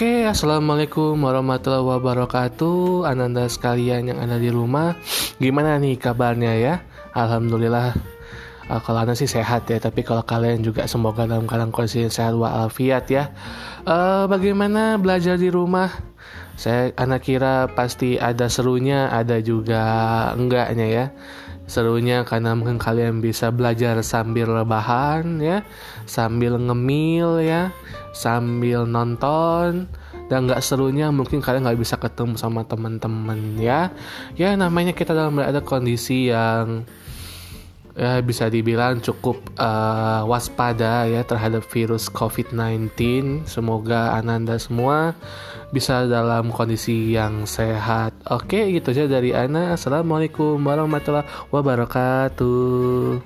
Oke, assalamualaikum warahmatullahi wabarakatuh. Ananda sekalian yang ada di rumah, gimana nih kabarnya ya? Alhamdulillah. Uh, kalau anda sih sehat ya, tapi kalau kalian juga semoga dalam keadaan kondisi sehat walafiat ya. Uh, bagaimana belajar di rumah? Saya anak kira pasti ada serunya, ada juga enggaknya ya serunya karena mungkin kalian bisa belajar sambil rebahan ya. Sambil ngemil ya. Sambil nonton. Dan nggak serunya mungkin kalian nggak bisa ketemu sama teman-teman ya. Ya namanya kita dalam ada kondisi yang ya bisa dibilang cukup uh, waspada ya terhadap virus COVID-19 semoga ananda semua bisa dalam kondisi yang sehat. Oke, gitu aja dari Ana. Assalamualaikum warahmatullahi wabarakatuh.